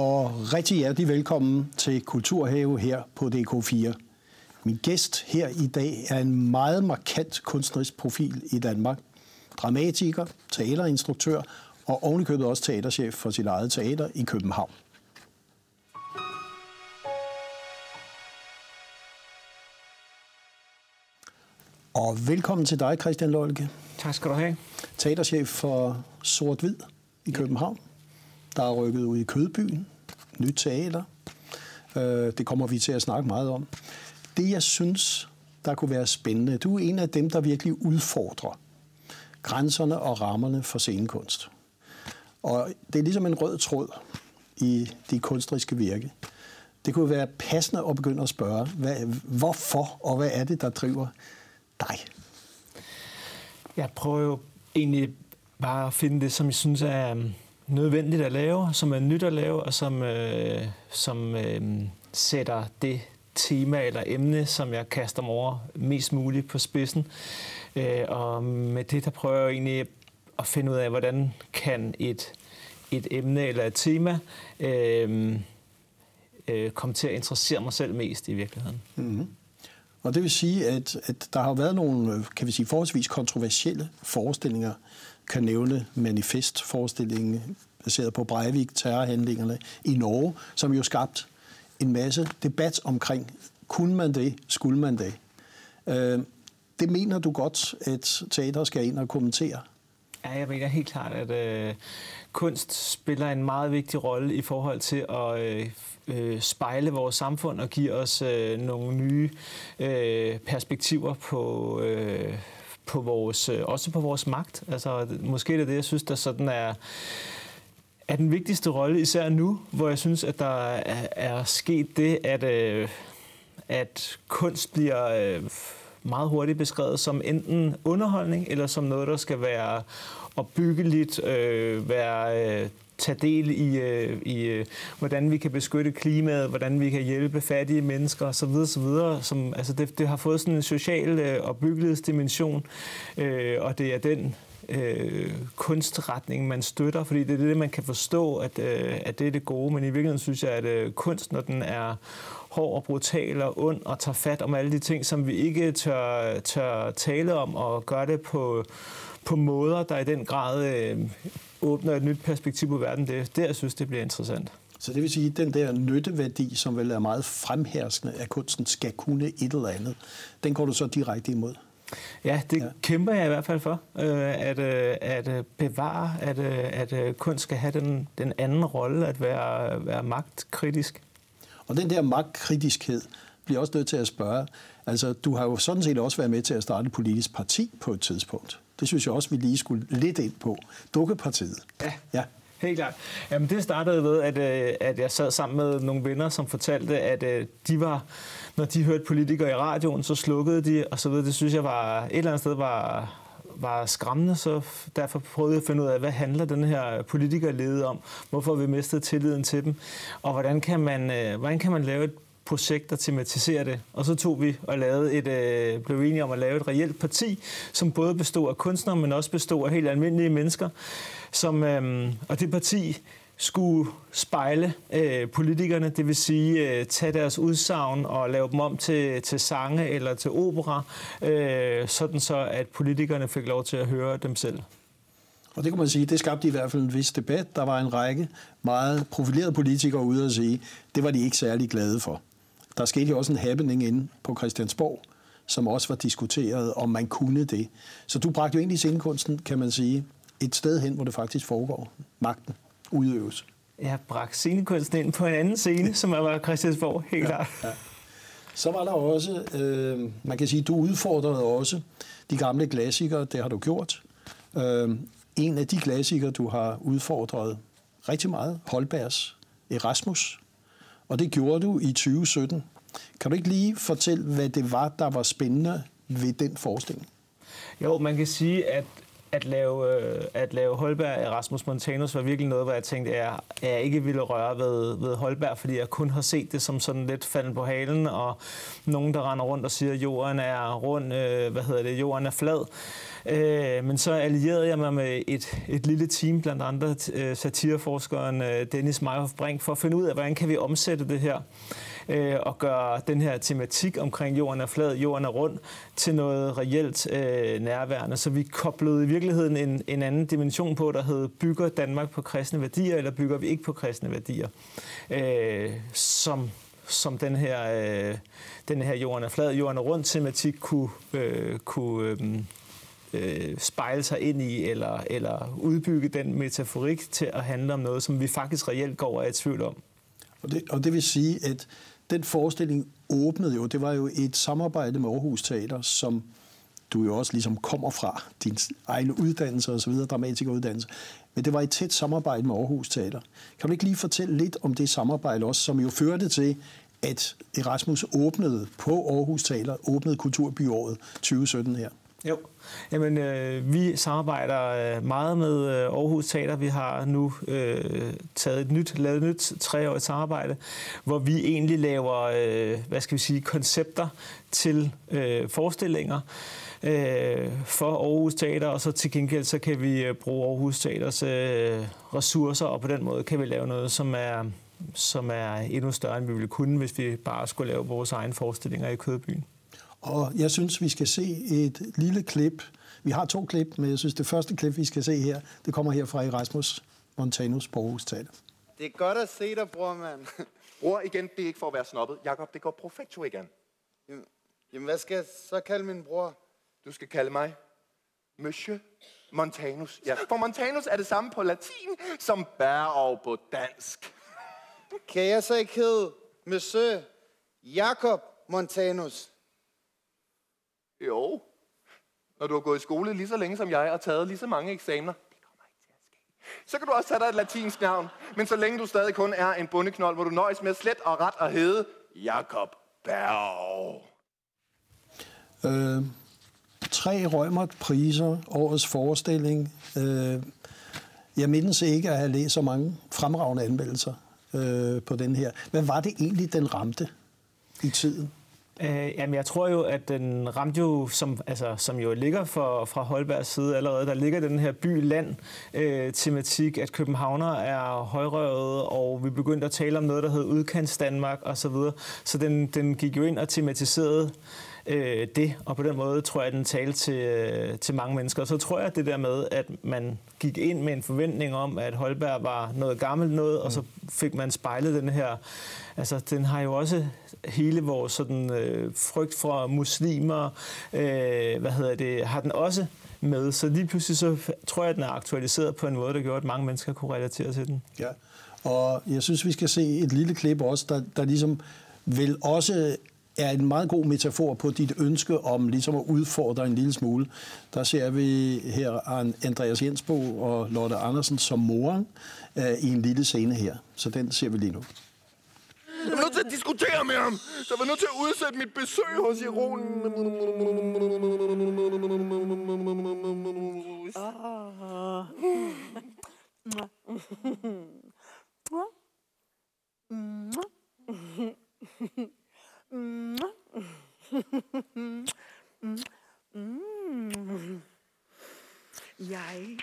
og rigtig hjertelig velkommen til Kulturhave her på DK4. Min gæst her i dag er en meget markant kunstnerisk profil i Danmark. Dramatiker, teaterinstruktør og ovenikøbet også teaterchef for sit eget teater i København. Og velkommen til dig, Christian Lolke. Tak skal du have. Teaterchef for Sort Hvid i København. Der er rykket ud i Kødbyen. Nyt teater. Øh, det kommer vi til at snakke meget om. Det, jeg synes, der kunne være spændende, du er en af dem, der virkelig udfordrer grænserne og rammerne for scenekunst. Og det er ligesom en rød tråd i de kunstneriske virke. Det kunne være passende at begynde at spørge, hvad, hvorfor og hvad er det, der driver dig? Jeg prøver jo egentlig bare at finde det, som jeg synes er nødvendigt at lave, som er nyt at lave, og som, øh, som øh, sætter det tema eller emne, som jeg kaster mig over mest muligt på spidsen. Øh, og med det, der prøver jeg egentlig at finde ud af, hvordan kan et, et emne eller et tema øh, øh, komme til at interessere mig selv mest i virkeligheden. Mm-hmm. Og det vil sige, at, at der har været nogle, øh, kan vi sige, forholdsvis kontroversielle forestillinger. Kan nævne manifestforestillingen baseret på Breivik, terrorhandlingerne i Norge, som jo skabt en masse debat omkring, kunne man det, skulle man det. Øh, det mener du godt, at teater skal ind og kommentere? Ja, jeg mener helt klart, at øh, kunst spiller en meget vigtig rolle i forhold til at øh, øh, spejle vores samfund og give os øh, nogle nye øh, perspektiver på, øh, på vores, øh, også på vores magt. Altså, måske er det det, jeg synes, der sådan er er den vigtigste rolle, især nu, hvor jeg synes, at der er, er sket det, at, øh, at kunst bliver øh, meget hurtigt beskrevet som enten underholdning, eller som noget, der skal være opbyggeligt, øh, være øh, tage del i, øh, i øh, hvordan vi kan beskytte klimaet, hvordan vi kan hjælpe fattige mennesker osv. osv. Som, altså det, det har fået sådan en social øh, opbyggelighedsdimension, øh, og det er den øh, kunstretning, man støtter, fordi det er det, man kan forstå, at, øh, at det er det gode. Men i virkeligheden synes jeg, at øh, kunst, når den er hård og brutal og ond og tager fat om alle de ting, som vi ikke tør, tør tale om og gøre det på, på måder, der i den grad øh, åbner et nyt perspektiv på verden, det er der, jeg synes, det bliver interessant. Så det vil sige, at den der nytteværdi, som vel er meget fremherskende af kunsten, skal kunne et eller andet, den går du så direkte imod? Ja, det ja. kæmper jeg i hvert fald for, øh, at, øh, at øh, bevare, at, at kunst skal have den, den anden rolle, at være, være magtkritisk. Og den der magtkritiskhed bliver også nødt til at spørge, altså du har jo sådan set også været med til at starte et politisk parti på et tidspunkt. Det synes jeg også, vi lige skulle lidt ind på. Dukkepartiet. Ja. ja. Helt klart. Jamen, det startede ved, at, at jeg sad sammen med nogle venner, som fortalte, at de var når de hørte politikere i radioen, så slukkede de, og så videre. Det synes jeg var et eller andet sted var, var skræmmende, så derfor prøvede jeg at finde ud af, hvad handler den her politikerlede om? Hvorfor har vi mistet tilliden til dem? Og hvordan kan man, øh, hvordan kan man lave et projekt, der tematiserer det. Og så tog vi og lavede et, øh, blev enige om at lave et reelt parti, som både bestod af kunstnere, men også bestod af helt almindelige mennesker. Som, øh, og det parti skulle spejle øh, politikerne, det vil sige øh, tage deres udsagn og lave dem om til, til sange eller til opera, øh, sådan så at politikerne fik lov til at høre dem selv. Og det kan man sige, det skabte i hvert fald en vis debat. Der var en række meget profilerede politikere ude at sige, det var de ikke særlig glade for. Der skete jo også en happening inde på Christiansborg, som også var diskuteret, om man kunne det. Så du bragte jo egentlig scenekunsten, kan man sige, et sted hen, hvor det faktisk foregår, magten udøves. Jeg bragte scenekunsten ind på en anden scene, som var Christiansborg, helt ja, klart. Ja. Så var der også, øh, man kan sige, du udfordrede også de gamle klassikere, det har du gjort. Øh, en af de klassikere, du har udfordret rigtig meget, Holbergs Erasmus, og det gjorde du i 2017. Kan du ikke lige fortælle, hvad det var, der var spændende ved den forestilling? Jo, man kan sige, at at lave, øh, at lave Holberg Erasmus Montanus var virkelig noget, hvor jeg tænkte, at jeg, at jeg ikke ville røre ved, ved Holberg, fordi jeg kun har set det som sådan lidt falden på halen, og nogen, der render rundt og siger, at jorden er rund, øh, hvad hedder det, jorden er flad. Øh, men så allierede jeg mig med et, et lille team, blandt andre øh, satireforskeren øh, Dennis Meyerhoff Brink, for at finde ud af, hvordan kan vi omsætte det her øh, og gøre den her tematik omkring jorden er flad, jorden er rund, til noget reelt øh, nærværende. Så vi koblede i virkeligheden en, en anden dimension på, der hed, bygger Danmark på kristne værdier, eller bygger vi ikke på kristne værdier? Øh, som som den her, øh, den her jorden er flad, jorden er rund tematik kunne, øh, kunne øh, øh, spejle sig ind i, eller, eller udbygge den metaforik til at handle om noget, som vi faktisk reelt går og er i tvivl om. Og det, og det vil sige, at den forestilling åbnede jo, det var jo et samarbejde med Aarhus Teater, som du jo også ligesom kommer fra, din egen uddannelse og så videre, dramatikeruddannelse. Men det var et tæt samarbejde med Aarhus Teater. Kan du ikke lige fortælle lidt om det samarbejde også, som jo førte til, at Erasmus åbnede på Aarhus Teater, åbnede Kulturbyåret 2017 her? Jo, Jamen, øh, vi samarbejder øh, meget med øh, Aarhus Teater. Vi har nu øh, taget et nyt, lavet et nyt treårigt samarbejde, hvor vi egentlig laver, øh, hvad skal vi sige, koncepter til øh, forestillinger øh, for Aarhus Teater, og så til gengæld så kan vi øh, bruge Aarhus Teaters øh, ressourcer, og på den måde kan vi lave noget, som er, som er endnu større, end vi ville kunne, hvis vi bare skulle lave vores egne forestillinger i Kødbyen. Og jeg synes, vi skal se et lille klip. Vi har to klip, men jeg synes, det første klip, vi skal se her, det kommer her fra Erasmus Montanus på Aarhus Teater. Det er godt at se dig, bror, mand. Bror, igen, det er ikke for at være snobbet. Jakob, det går profekto igen. Jamen, jamen, hvad skal jeg så kalde min bror? Du skal kalde mig Monsieur Montanus. Ja, for Montanus er det samme på latin som bærov på dansk. Kan jeg så ikke hedde Monsieur Jakob Montanus? Jo. Når du har gået i skole lige så længe som jeg og taget lige så mange eksamener. Det kommer ikke til at ske. Så kan du også tage dig et latinsk navn. Men så længe du stadig kun er en bundeknold, hvor du nøjes med slet og ret at hedde Jakob Berg. Øh, tre Rømert priser, årets forestilling. Øh, jeg mindes ikke at have læst så mange fremragende anmeldelser øh, på den her. Hvad var det egentlig, den ramte i tiden? Øh, jamen, jeg tror jo, at den ramte jo, som, altså, som jo ligger for, fra Holbergs side allerede, der ligger den her by-land-tematik, øh, at københavner er højrøvet, og vi begyndte at tale om noget, der hed udkants Danmark osv. Så, videre. så den, den gik jo ind og tematiserede øh, det, og på den måde tror jeg, at den talte til, øh, til mange mennesker. Og så tror jeg, at det der med, at man gik ind med en forventning om, at Holberg var noget gammelt noget, og så fik man spejlet den her, altså den har jo også hele vores sådan, øh, frygt for muslimer, øh, hvad hedder det, har den også med. Så lige pludselig så tror jeg, at den er aktualiseret på en måde, der gjorde, at mange mennesker kunne relatere til den. Ja, og jeg synes, vi skal se et lille klip også, der, der ligesom vil også er en meget god metafor på dit ønske om ligesom at udfordre en lille smule. Der ser vi her Andreas Jensbo og Lotte Andersen som moren uh, i en lille scene her. Så den ser vi lige nu. Jeg er nødt til at diskutere med ham. Så jeg var nødt til at udsætte mit besøg hos Ironen. Jeg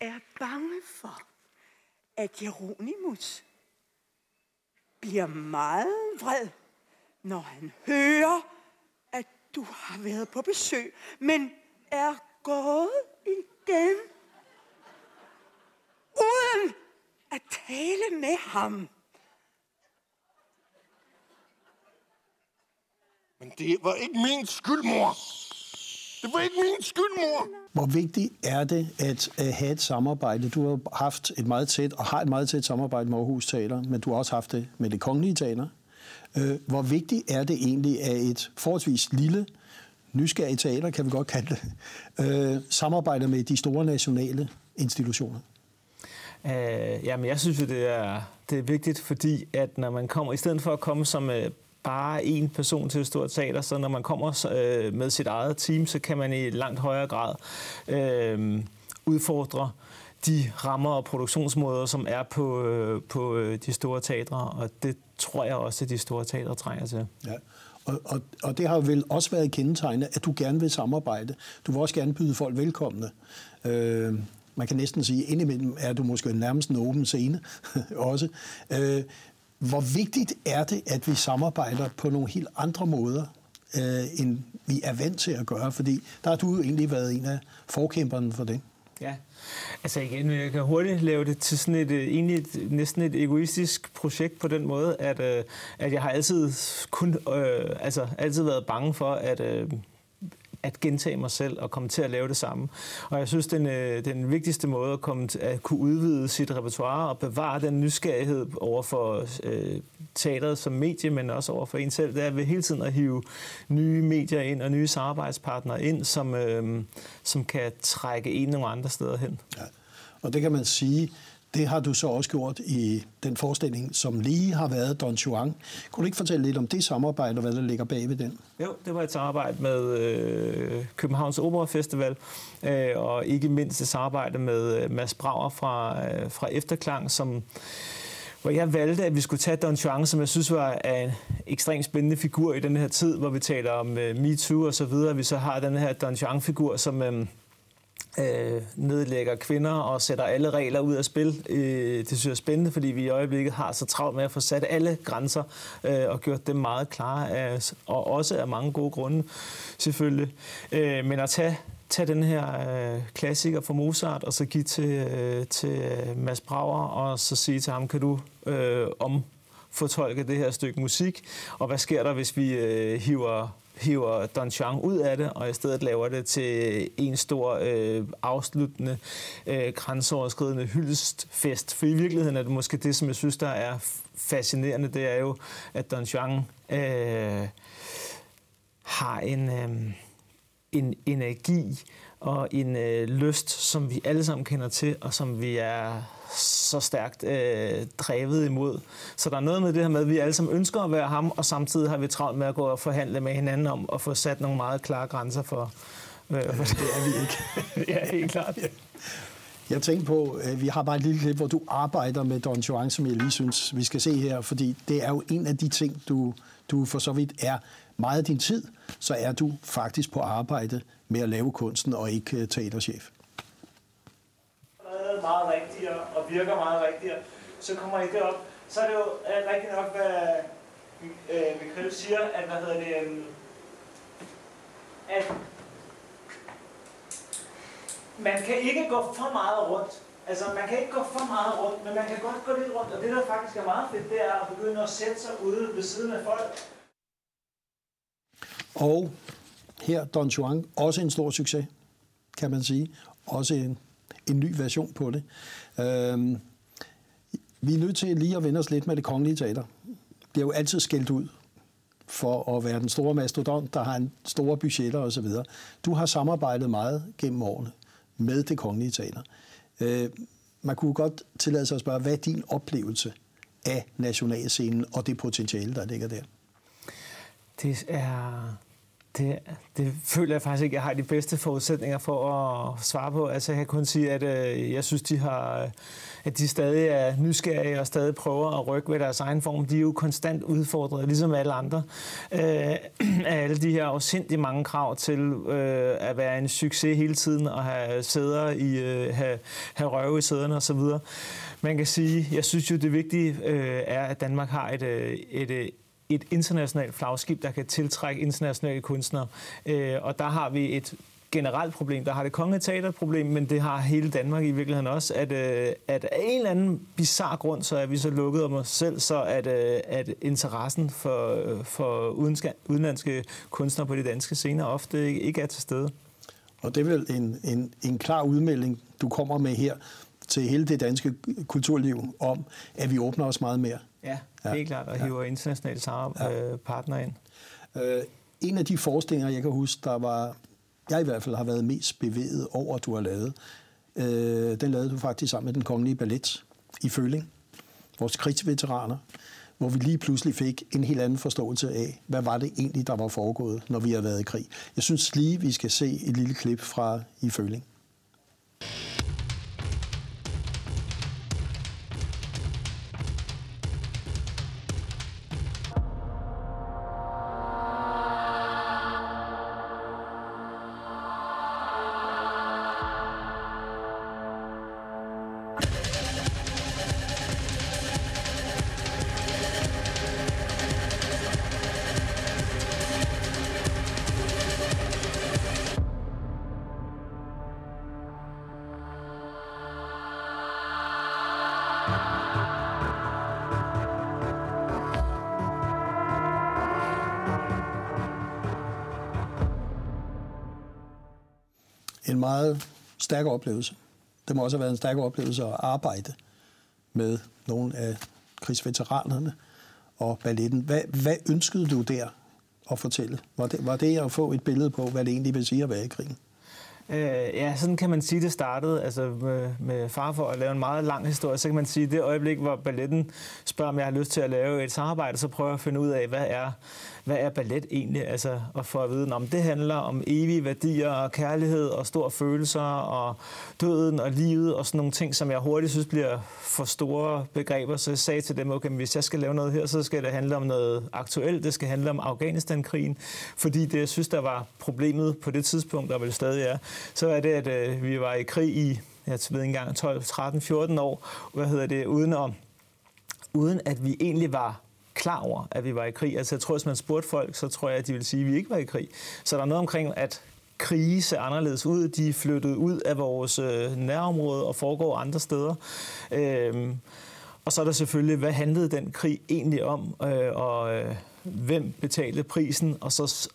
er bange for, at Jeronimus bliver meget vred, når han hører, at du har været på besøg, men er gået igen, uden at tale med ham. Men det var ikke min skyld, mor. Det var ikke min skyld, mor. Hvor vigtigt er det at, have et samarbejde? Du har haft et meget tæt, og har et meget tæt samarbejde med Aarhus Teater, men du har også haft det med det kongelige teater. Øh, hvor vigtigt er det egentlig at et forholdsvis lille, nysgerrigt teater, kan vi godt kalde det, øh, samarbejder med de store nationale institutioner? Øh, jamen, jeg synes det er, det er vigtigt, fordi at når man kommer, i stedet for at komme som øh, bare én person til et stort teater, så når man kommer øh, med sit eget team, så kan man i langt højere grad øh, udfordre de rammer og produktionsmåder, som er på, øh, på øh, de store teatre, og det tror jeg også, at de store teatre trænger til. Ja. Og, og, og det har vel også været kendetegnet, at du gerne vil samarbejde. Du vil også gerne byde folk velkomne. Øh, man kan næsten sige, at indimellem er du måske nærmest en åben scene også. Øh, hvor vigtigt er det, at vi samarbejder på nogle helt andre måder, øh, end vi er vant til at gøre? Fordi der har du jo egentlig været en af forkæmperne for det. Ja, altså igen, jeg kan hurtigt lave det til sådan et, øh, egentlig et, næsten et egoistisk projekt på den måde, at, øh, at jeg har altid kun, øh, altså altid været bange for, at øh, at gentage mig selv og komme til at lave det samme. Og jeg synes, den, øh, den vigtigste måde at, komme til, at kunne udvide sit repertoire og bevare den nysgerrighed over for øh, teateret som medie, men også over for en selv, det er ved hele tiden at hive nye medier ind og nye samarbejdspartnere ind, som, øh, som kan trække en nogle andre steder hen. Ja. Og det kan man sige, det har du så også gjort i den forestilling, som lige har været Don Juan. Kunne du ikke fortælle lidt om det samarbejde, og hvad der ligger bag ved den? Jo, det var et samarbejde med øh, Københavns Opera Festival, øh, og ikke mindst et samarbejde med øh, Mads Brauer fra, øh, fra Efterklang, som hvor jeg valgte, at vi skulle tage Don Juan, som jeg synes var en ekstremt spændende figur i den her tid, hvor vi taler om øh, MeToo og så videre. Vi så har den her Don Juan-figur, som... Øh, øh, nedlægger kvinder og sætter alle regler ud af spil. Øh, det synes jeg er spændende, fordi vi i øjeblikket har så travlt med at få sat alle grænser øh, og gjort dem meget klare, af, og også af mange gode grunde selvfølgelig. Øh, men at tage tage den her øh, klassiker fra Mozart og så give til, øh, til Mads Brauer og så sige til ham, kan du øh, omfortolke det her stykke musik, og hvad sker der, hvis vi øh, hiver hiver Don Juan ud af det, og i stedet laver det til en stor øh, afsluttende, øh, grænseoverskridende hyldestfest. For i virkeligheden er det måske det, som jeg synes, der er fascinerende, det er jo, at Don Juan øh, har en, øh, en energi og en øh, lyst, som vi alle sammen kender til, og som vi er så stærkt øh, drevet imod. Så der er noget med det her med, at vi alle sammen ønsker at være ham, og samtidig har vi travlt med at gå og forhandle med hinanden om at få sat nogle meget klare grænser for, øh, for det er vi ikke. ja, helt klart. Jeg tænker på, at vi har bare et lille klip, hvor du arbejder med Don Juan, som jeg lige synes, vi skal se her, fordi det er jo en af de ting, du, du for så vidt er meget af din tid, så er du faktisk på arbejde med at lave kunsten og ikke øh, teaterchef meget rigtigere og virker meget rigtigere, så kommer I derop. Så er det jo uh, rigtigt nok, hvad uh, Michael siger, at, hvad hedder det, um, at man kan ikke gå for meget rundt. Altså, man kan ikke gå for meget rundt, men man kan godt gå lidt rundt. Og det, der faktisk er meget fedt, det er at begynde at sætte sig ude ved siden af folk. Og her Don Juan, også en stor succes, kan man sige. Også en en ny version på det. Øh, vi er nødt til lige at vende os lidt med det kongelige teater. Det er jo altid skældt ud for at være den store mastodont, der har en store budgetter osv. Du har samarbejdet meget gennem årene med det kongelige teater. Øh, man kunne godt tillade sig at spørge, hvad er din oplevelse af nationalscenen og det potentiale, der ligger der? Det er det, det føler jeg faktisk ikke, jeg har de bedste forudsætninger for at svare på. Altså, jeg kan kun sige, at øh, jeg synes, de har, at de stadig er nysgerrige og stadig prøver at rykke ved deres egen form. De er jo konstant udfordret, ligesom alle andre, øh, af alle de her afsindig mange krav til øh, at være en succes hele tiden og have sæder i, øh, have, have røve i sæderne osv. Man kan sige, jeg synes jo, det vigtige øh, er, at Danmark har et, øh, et, et et internationalt flagskib, der kan tiltrække internationale kunstnere. Øh, og der har vi et generelt problem. Der har det kongelige teater et problem, men det har hele Danmark i virkeligheden også, at, øh, at af en eller anden bizarre grund, så er vi så lukket om os selv, så at, øh, at interessen for, øh, for udenlandske kunstnere på de danske scener ofte ikke er til stede. Og det er vel en, en, en klar udmelding, du kommer med her til hele det danske kulturliv om, at vi åbner os meget mere. Ja, ja. helt klart, og hiver ja. internationale partnere ind. Øh, en af de forestillinger, jeg kan huske, der var, jeg i hvert fald har været mest bevæget over, at du har lavet, øh, den lavede du faktisk sammen med den kongelige ballet i Føling, vores krigsveteraner, hvor vi lige pludselig fik en helt anden forståelse af, hvad var det egentlig, der var foregået, når vi har været i krig. Jeg synes lige, vi skal se et lille klip fra I Føling. En meget stærk oplevelse. Det må også have været en stærk oplevelse at arbejde med nogle af krigsveteranerne og balletten. Hvad, hvad ønskede du der at fortælle? Var det, var det at få et billede på, hvad det egentlig vil sige at være i krigen? Øh, ja, sådan kan man sige, det startede altså med, med far for at lave en meget lang historie. Så kan man sige, at det øjeblik, hvor balletten spørger, om jeg har lyst til at lave et samarbejde, så prøver jeg at finde ud af, hvad er, hvad er ballet egentlig? Altså, og for at vide, om det handler om evige værdier og kærlighed og store følelser og døden og livet og sådan nogle ting, som jeg hurtigt synes bliver for store begreber. Så jeg sagde til dem, okay, hvis jeg skal lave noget her, så skal det handle om noget aktuelt. Det skal handle om Afghanistan-krigen, fordi det, jeg synes, der var problemet på det tidspunkt, der vel stadig er, så er det, at øh, vi var i krig i, jeg ved ikke engang, 12, 13, 14 år, hvad hedder det, uden, om, uden at vi egentlig var klar over, at vi var i krig. Altså jeg tror, hvis man spurgte folk, så tror jeg, at de vil sige, at vi ikke var i krig. Så der er noget omkring, at krige ser anderledes ud. De er flyttet ud af vores øh, nærområde og foregår andre steder. Øhm, og så er der selvfølgelig, hvad handlede den krig egentlig om, øh, og øh, hvem betalte prisen, og så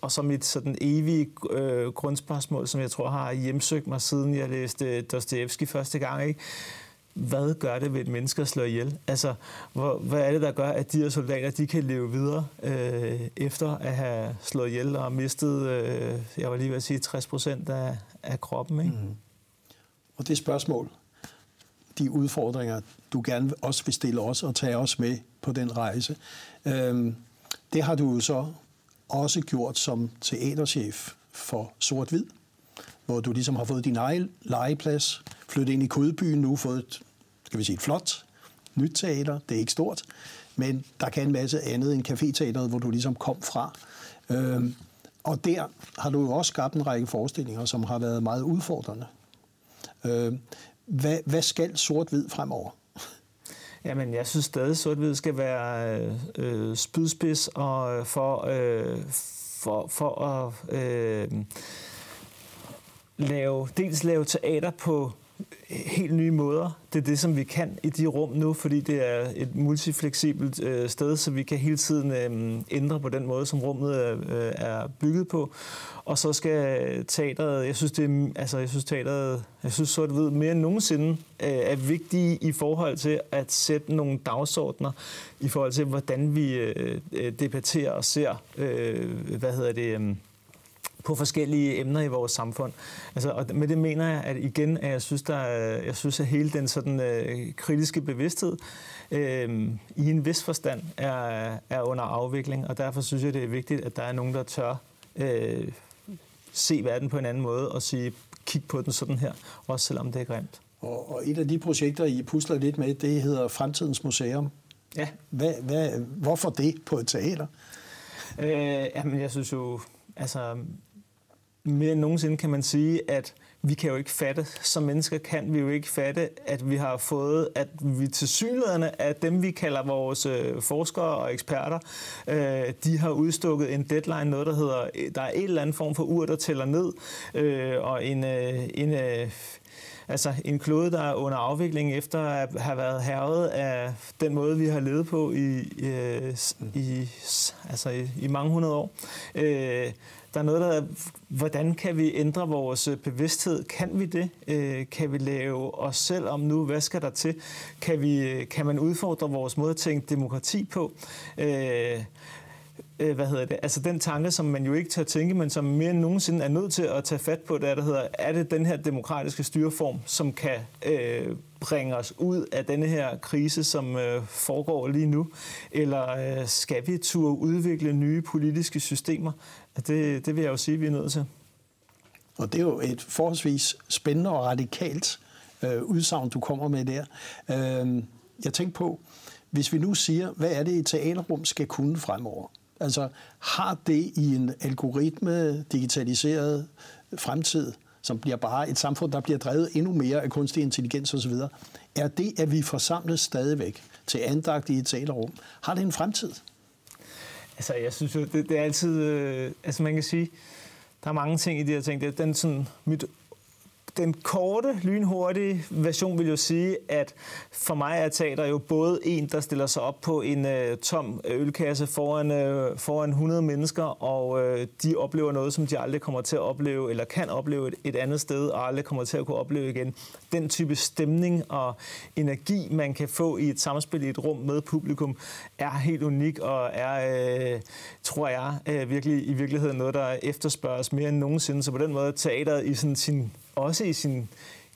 og så mit sådan evige øh, grundspørgsmål, som jeg tror har hjemsøgt mig, siden jeg læste Dostoevsky første gang. Ikke? Hvad gør det ved et menneske at slå ihjel? Altså, hvor, hvad er det, der gør, at de her soldater de kan leve videre øh, efter at have slået ihjel og mistet, øh, jeg var lige ved at sige, 60 procent af, af kroppen? Ikke? Mm. Og det spørgsmål, de udfordringer, du gerne også vil stille os og tage os med på den rejse, øh, det har du jo så også gjort som teaterchef for Sort Hvid, hvor du ligesom har fået din egen legeplads, flyttet ind i Kødbyen nu, fået et, skal vi sige, et flot nyt teater. Det er ikke stort, men der kan en masse andet end kafeteateret, hvor du ligesom kom fra. Øhm, og der har du jo også skabt en række forestillinger, som har været meget udfordrende. Øhm, hvad, hvad skal sort-hvid fremover? Jamen, jeg synes stadig, at sort skal være øh, spydspids og øh, for, øh, for, for at øh, lave, dels lave teater på helt nye måder. Det er det, som vi kan i de rum nu, fordi det er et multifleksibelt øh, sted, så vi kan hele tiden øh, ændre på den måde, som rummet er, øh, er bygget på. Og så skal teateret, jeg synes, det er, altså, jeg synes teateret, jeg synes så ved mere end nogensinde, øh, er vigtige i forhold til at sætte nogle dagsordner, i forhold til, hvordan vi øh, øh debatterer og ser, øh, hvad hedder det, øh, på forskellige emner i vores samfund. Altså, og med det mener jeg, at igen, at jeg synes, der er, jeg synes, at hele den sådan øh, kritiske bevidsthed øh, i en vis forstand er, er under afvikling, og derfor synes jeg, det er vigtigt, at der er nogen, der tør øh, se verden på en anden måde og sige, kig på den sådan her, også selvom det er grimt. Og, og et af de projekter, I pusler lidt med, det hedder Fremtidens Museum. Ja. Hvad, hvad, hvorfor det på et teater? Øh, jamen, jeg synes jo, altså, mere end nogensinde kan man sige, at vi kan jo ikke fatte, som mennesker kan vi jo ikke fatte, at vi har fået, at vi til synligheden af dem, vi kalder vores øh, forskere og eksperter, øh, de har udstukket en deadline, noget der hedder, der er en eller anden form for ur, der tæller ned, øh, og en, øh, en øh, altså en klode, der er under afvikling efter at have været hervet af den måde, vi har levet på i, øh, i, altså i, i mange hundrede år. Øh, der er noget, der er, hvordan kan vi ændre vores øh, bevidsthed? Kan vi det? Øh, kan vi lave os selv om nu? Hvad skal der til? Kan, vi, øh, kan man udfordre vores måde at tænke demokrati på? Øh, øh, hvad hedder det, altså den tanke, som man jo ikke tør tænke, men som mere end nogensinde er nødt til at tage fat på, det er, der hedder, er det den her demokratiske styreform, som kan øh, bringe os ud af denne her krise, som øh, foregår lige nu, eller øh, skal vi turde udvikle nye politiske systemer? Det, det vil jeg jo sige, vi er nødt til. Og det er jo et forholdsvis spændende og radikalt øh, udsagn, du kommer med der. Øh, jeg tænkte på, hvis vi nu siger, hvad er det, et teaterrum skal kunne fremover? Altså, har det i en algoritme digitaliseret fremtid, som bliver bare et samfund, der bliver drevet endnu mere af kunstig intelligens osv., er det, at vi forsamles stadigvæk til andagt i et talerum, har det en fremtid? Altså, jeg synes jo, det, det er altid... Øh, altså, man kan sige, der er mange ting i de her ting. Det er den sådan, mit den korte, lynhurtige version vil jo sige, at for mig er teater jo både en, der stiller sig op på en øh, tom øh, ølkasse foran, øh, foran 100 mennesker, og øh, de oplever noget, som de aldrig kommer til at opleve, eller kan opleve et, et andet sted, og aldrig kommer til at kunne opleve igen. Den type stemning og energi, man kan få i et samspil i et rum med publikum, er helt unik, og er, øh, tror jeg, øh, virkelig i virkeligheden noget, der efterspørges mere end nogensinde. Så på den måde teateret i sådan sin også i sin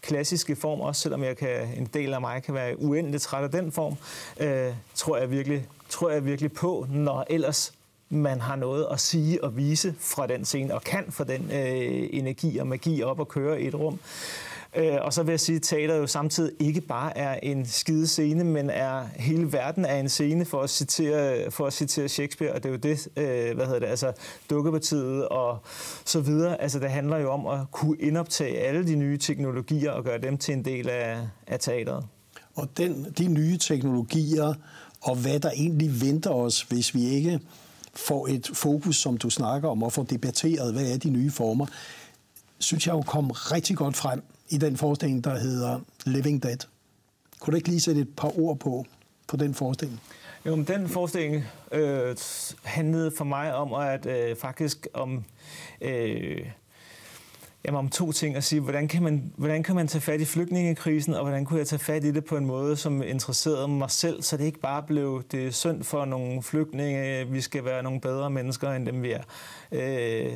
klassiske form, også selvom jeg kan, en del af mig kan være uendeligt træt af den form, øh, tror, jeg virkelig, tror jeg virkelig på, når ellers man har noget at sige og vise fra den scene, og kan få den øh, energi og magi op og køre i et rum. Øh, Øh, og så vil jeg sige, at teater jo samtidig ikke bare er en skide scene, men er hele verden er en scene for at citere, for at citere Shakespeare, og det er jo det, øh, hvad hedder det, altså dukkepartiet og så videre. Altså det handler jo om at kunne indoptage alle de nye teknologier og gøre dem til en del af, af teateret. Og den, de nye teknologier, og hvad der egentlig venter os, hvis vi ikke får et fokus, som du snakker om, og får debatteret, hvad er de nye former, synes jeg jo kom rigtig godt frem i den forestilling, der hedder Living Dead. Kunne du ikke lige sætte et par ord på, på den forestilling? Jo, men den forestilling øh, handlede for mig om at øh, faktisk om øh, jamen, om to ting at sige. Hvordan kan, man, hvordan kan man tage fat i flygtningekrisen, og hvordan kunne jeg tage fat i det på en måde, som interesserede mig selv, så det ikke bare blev det er synd for nogle flygtninge, vi skal være nogle bedre mennesker, end dem vi er. Øh,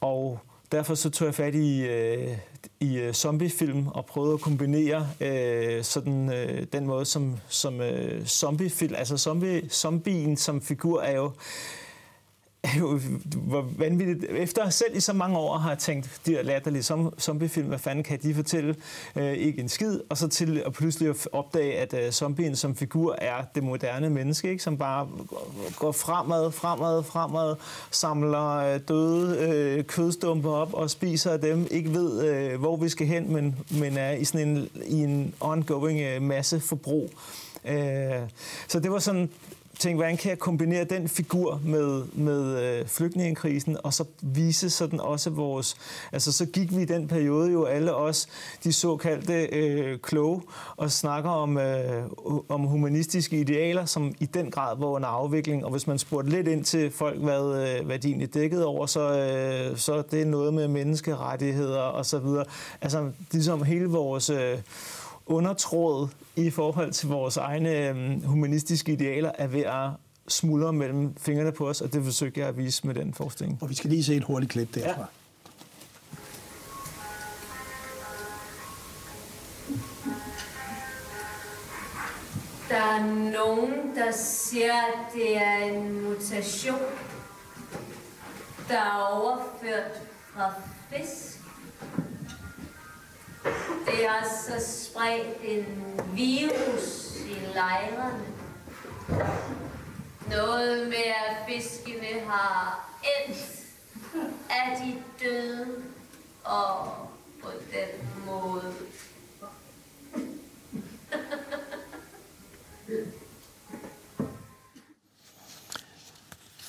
og derfor så tog jeg fat i, øh, i øh, zombiefilm og prøvede at kombinere øh, sådan, øh, den måde, som, som øh, zombiefilm, altså zombie, zombien som figur er jo hvor vanvittigt. Efter selv i så mange år har jeg tænkt, de der latterlige zombiefilm, hvad fanden kan de fortælle? Øh, ikke en skid. Og så til at pludselig opdage, at øh, zombien som figur er det moderne menneske, ikke? som bare går fremad, fremad, fremad, samler øh, døde øh, kødstumper op og spiser dem. Ikke ved, øh, hvor vi skal hen, men, men er i sådan en, i en ongoing øh, masse forbrug. Øh, så det var sådan tænke, hvordan kan jeg kombinere den figur med, med øh, flygtningekrisen, og så vise sådan også vores... Altså, så gik vi i den periode jo alle os, de såkaldte øh, kloge, og snakker om, øh, om humanistiske idealer, som i den grad var under afvikling. Og hvis man spurgte lidt ind til folk, hvad, øh, hvad de egentlig dækkede over, så, øh, så det er noget med menneskerettigheder og så videre. Altså, ligesom hele vores... Øh, undertråd i forhold til vores egne øhm, humanistiske idealer er ved at smuldre mellem fingrene på os, og det forsøger jeg at vise med den forskning. Og vi skal lige se et hurtigt klip derfra. Ja. Der er nogen, der siger, at det er en mutation, der er overført fra fisk det er så spredt en virus i lejrene. Noget med, at fiskene har et af de døde, og på den måde.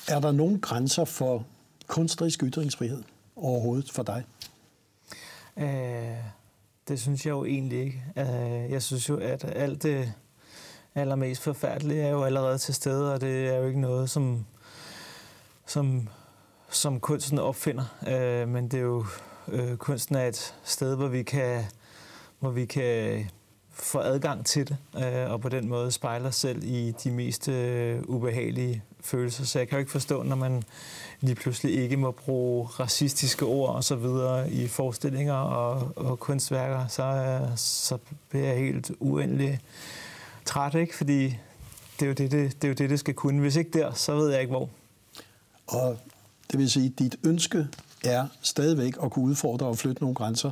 Er der nogen grænser for kunstnerisk ytringsfrihed overhovedet for dig? Øh, det synes jeg jo egentlig ikke. Øh, jeg synes jo, at alt det allermest forfærdelige er jo allerede til stede, og det er jo ikke noget, som, som, som kunsten opfinder. Øh, men det er jo, øh, kunsten er et sted, hvor vi kan, hvor vi kan få adgang til det, og på den måde spejler selv i de mest ubehagelige følelser, så jeg kan jo ikke forstå, når man lige pludselig ikke må bruge racistiske ord og så videre i forestillinger og, og kunstværker, så, øh, så bliver jeg helt uendelig træt, ikke? Fordi det er, jo det, det, det er jo det, det skal kunne. Hvis ikke der, så ved jeg ikke hvor. Og det vil sige, at dit ønske er stadigvæk at kunne udfordre og flytte nogle grænser,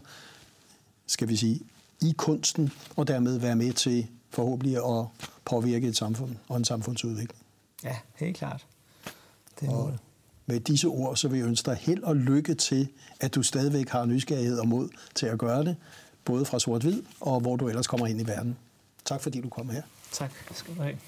skal vi sige, i kunsten, og dermed være med til forhåbentlig at påvirke et samfund og en samfundsudvikling. Ja, helt klart. Det er Og målet. med disse ord, så vil jeg ønske dig held og lykke til, at du stadigvæk har nysgerrighed og mod til at gøre det, både fra sort-hvid og hvor du ellers kommer ind i verden. Tak fordi du kom her. Tak skal du have.